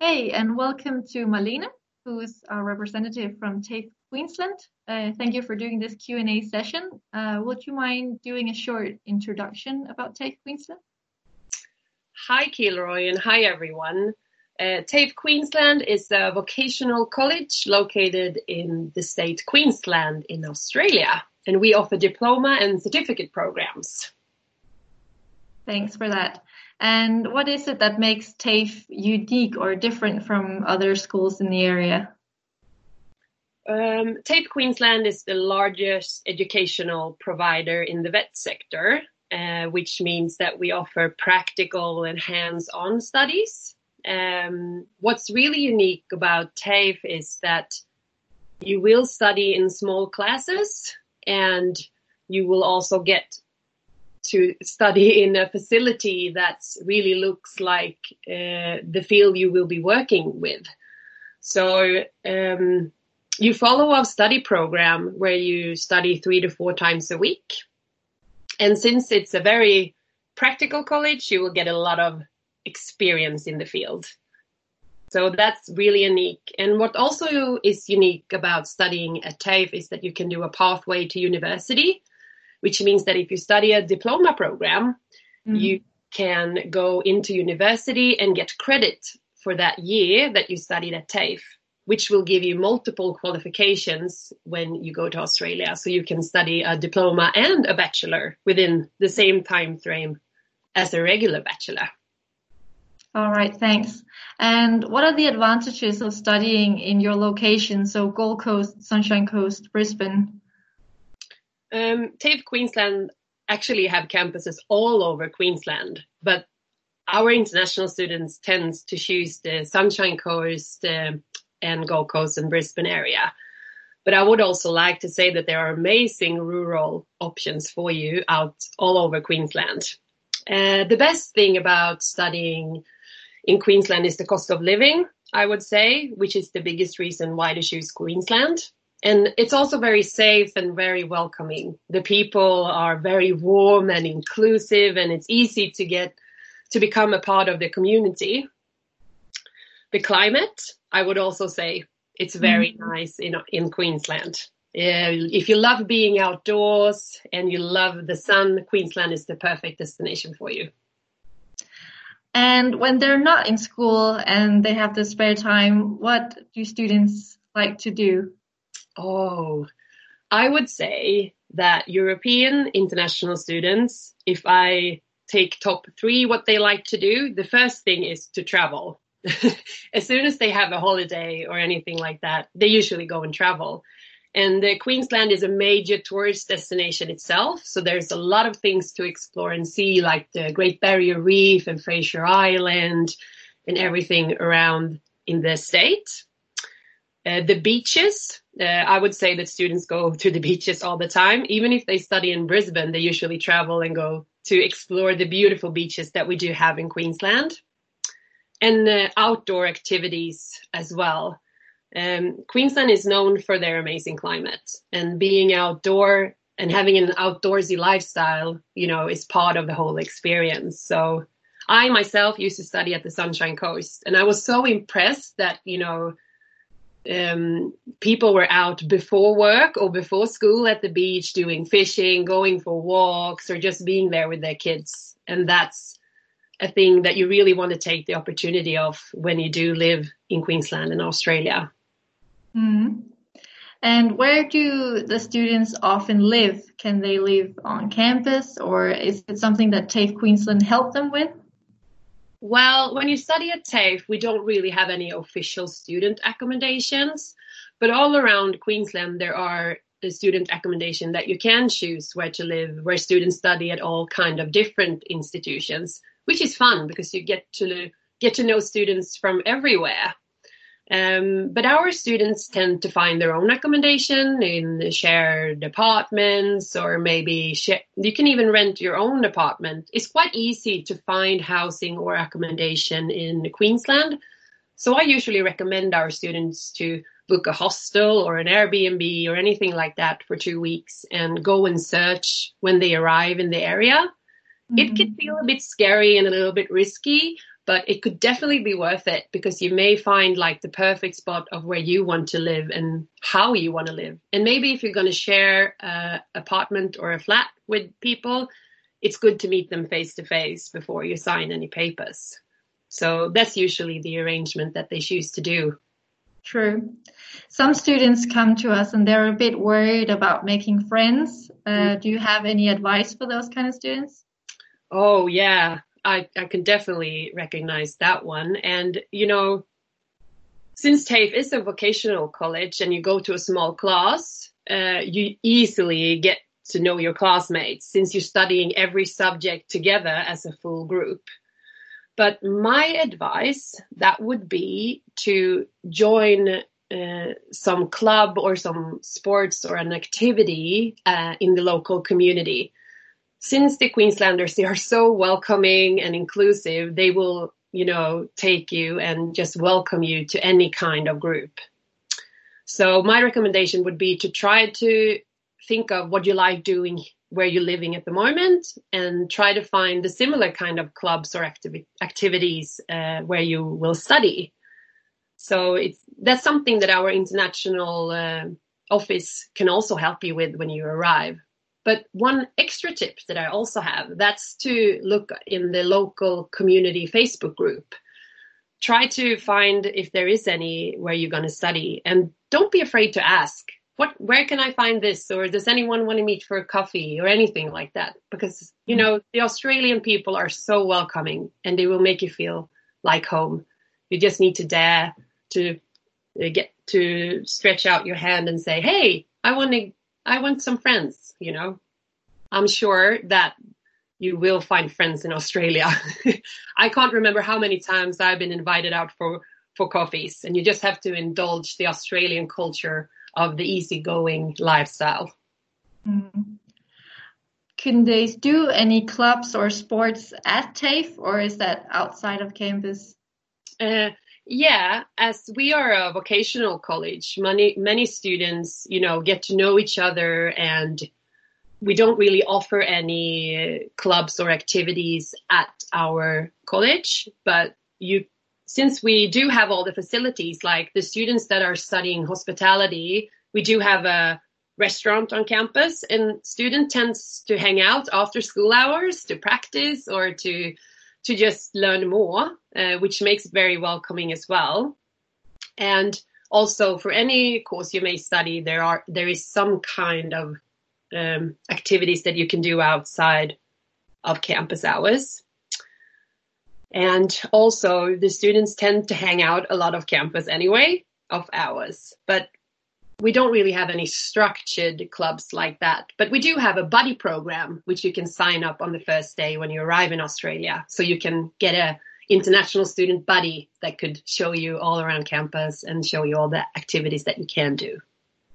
Hey, and welcome to Malene, who is our representative from TAFE Queensland. Uh, thank you for doing this Q&A session. Uh, would you mind doing a short introduction about TAFE Queensland? Hi, Kilroy, and hi, everyone. Uh, TAFE Queensland is a vocational college located in the state Queensland in Australia, and we offer diploma and certificate programs. Thanks for that. And what is it that makes TAFE unique or different from other schools in the area? Um, TAFE Queensland is the largest educational provider in the vet sector, uh, which means that we offer practical and hands-on studies. Um, what's really unique about TAFE is that you will study in small classes and you will also get to study in a facility that really looks like uh, the field you will be working with. So um, you follow a study program where you study three to four times a week. And since it's a very practical college, you will get a lot of experience in the field. So that's really unique. And what also is unique about studying at TAFE is that you can do a pathway to university which means that if you study a diploma program, mm-hmm. you can go into university and get credit for that year that you studied at TAFE, which will give you multiple qualifications when you go to Australia. So you can study a diploma and a bachelor within the same time frame as a regular bachelor. All right, thanks. And what are the advantages of studying in your location, so Gold Coast, Sunshine Coast, Brisbane? Um, TAFE Queensland actually have campuses all over Queensland, but our international students tend to choose the Sunshine Coast uh, and Gold Coast and Brisbane area. But I would also like to say that there are amazing rural options for you out all over Queensland. Uh, the best thing about studying in Queensland is the cost of living, I would say, which is the biggest reason why to choose Queensland and it's also very safe and very welcoming. The people are very warm and inclusive, and it's easy to get to become a part of the community. The climate, I would also say, it's very mm. nice in in Queensland. Uh, if you love being outdoors and you love the sun, Queensland is the perfect destination for you. And when they're not in school and they have the spare time, what do students like to do? Oh, I would say that European international students, if I take top three, what they like to do, the first thing is to travel. as soon as they have a holiday or anything like that, they usually go and travel. And uh, Queensland is a major tourist destination itself. So there's a lot of things to explore and see, like the Great Barrier Reef and Fraser Island and everything around in the state. Uh, the beaches, uh, I would say that students go to the beaches all the time. Even if they study in Brisbane, they usually travel and go to explore the beautiful beaches that we do have in Queensland. And uh, outdoor activities as well. Um, Queensland is known for their amazing climate and being outdoor and having an outdoorsy lifestyle, you know, is part of the whole experience. So I myself used to study at the Sunshine Coast and I was so impressed that, you know, um, people were out before work or before school at the beach doing fishing, going for walks, or just being there with their kids. And that's a thing that you really want to take the opportunity of when you do live in Queensland and Australia. Mm-hmm. And where do the students often live? Can they live on campus or is it something that TAFE Queensland helped them with? Well, when you study at TAFE, we don't really have any official student accommodations, but all around Queensland there are student accommodation that you can choose where to live, where students study at all kind of different institutions, which is fun because you get to get to know students from everywhere. Um, but our students tend to find their own accommodation in shared apartments, or maybe you can even rent your own apartment. It's quite easy to find housing or accommodation in Queensland. So I usually recommend our students to book a hostel or an Airbnb or anything like that for two weeks and go and search when they arrive in the area. Mm-hmm. It can feel a bit scary and a little bit risky, but it could definitely be worth it because you may find like the perfect spot of where you want to live and how you want to live. And maybe if you're going to share a apartment or a flat with people, it's good to meet them face to face before you sign any papers. So that's usually the arrangement that they choose to do. True. Some students come to us and they're a bit worried about making friends. Uh, mm. do you have any advice for those kind of students? Oh, yeah. I, I can definitely recognize that one. And, you know, since TAFE is a vocational college and you go to a small class, uh, you easily get to know your classmates since you're studying every subject together as a full group. But my advice that would be to join uh, some club or some sports or an activity uh, in the local community since the Queenslanders they are so welcoming and inclusive, they will you know take you and just welcome you to any kind of group. So my recommendation would be to try to think of what you like doing where you're living at the moment and try to find the similar kind of clubs or activi- activities uh, where you will study. So it's that's something that our international uh, office can also help you with when you arrive. But one extra tip that I also have, that's to look in the local community Facebook group. Try to find if there is any where you're going to study and don't be afraid to ask what where can I find this or does anyone want to meet for a coffee or anything like that because you know the Australian people are so welcoming and they will make you feel like home. You just need to dare to uh, get to stretch out your hand and say, "Hey, I want to I want some friends, you know. I'm sure that you will find friends in Australia. I can't remember how many times I've been invited out for, for coffees, and you just have to indulge the Australian culture of the easygoing lifestyle. Mm. Can they do any clubs or sports at TAFE, or is that outside of campus? Uh, yeah, as we are a vocational college, many many students, you know, get to know each other and we don't really offer any clubs or activities at our college, but you since we do have all the facilities like the students that are studying hospitality, we do have a restaurant on campus and student tends to hang out after school hours to practice or to to just learn more, uh, which makes it very welcoming as well. And also for any course you may study, there are there is some kind of um, activities that you can do outside of campus hours. And also the students tend to hang out a lot of campus anyway of hours, but we don't really have any structured clubs like that, but we do have a buddy program which you can sign up on the first day when you arrive in Australia. So you can get a international student buddy that could show you all around campus and show you all the activities that you can do.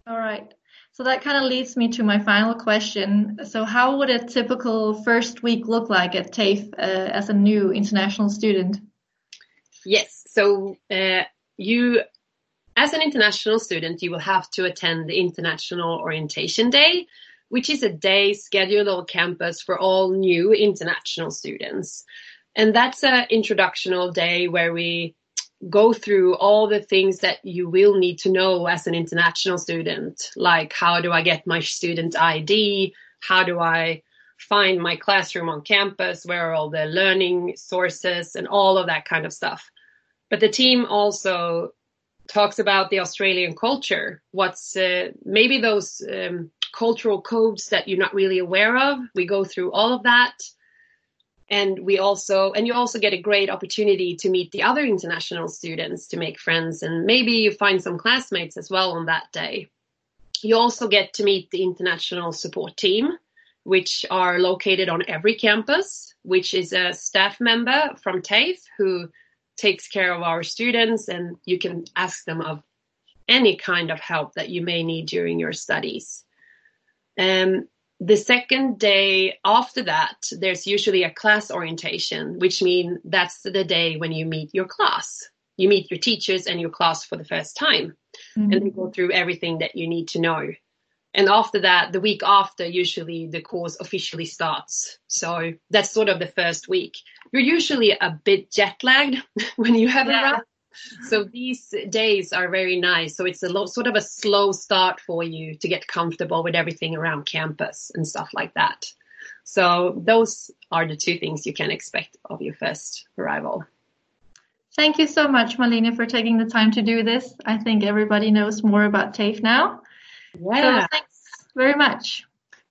All right. So that kind of leads me to my final question. So how would a typical first week look like at TAFE uh, as a new international student? Yes. So uh, you as an international student, you will have to attend the International Orientation Day, which is a day scheduled on campus for all new international students. And that's an introductional day where we go through all the things that you will need to know as an international student, like how do I get my student ID? How do I find my classroom on campus? Where are all the learning sources and all of that kind of stuff? But the team also talks about the Australian culture. What's uh, maybe those um, cultural codes that you're not really aware of. We go through all of that. And we also, and you also get a great opportunity to meet the other international students to make friends, and maybe you find some classmates as well on that day. You also get to meet the international support team, which are located on every campus, which is a staff member from TAFE who takes care of our students and you can ask them of any kind of help that you may need during your studies. Um, the second day after that, there's usually a class orientation, which means that's the day when you meet your class. You meet your teachers and your class for the first time, mm-hmm. and they go through everything that you need to know. And after that, the week after, usually the course officially starts. So that's sort of the first week. You're usually a bit jet lagged when you have yeah. arrived. So these days are very nice. So it's a lo- sort of a slow start for you to get comfortable with everything around campus and stuff like that. So those are the two things you can expect of your first arrival. Thank you so much, Malina, for taking the time to do this. I think everybody knows more about TAFE now. Yeah. So thanks very much.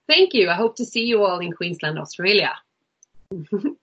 Thank you. I hope to see you all in Queensland, Australia.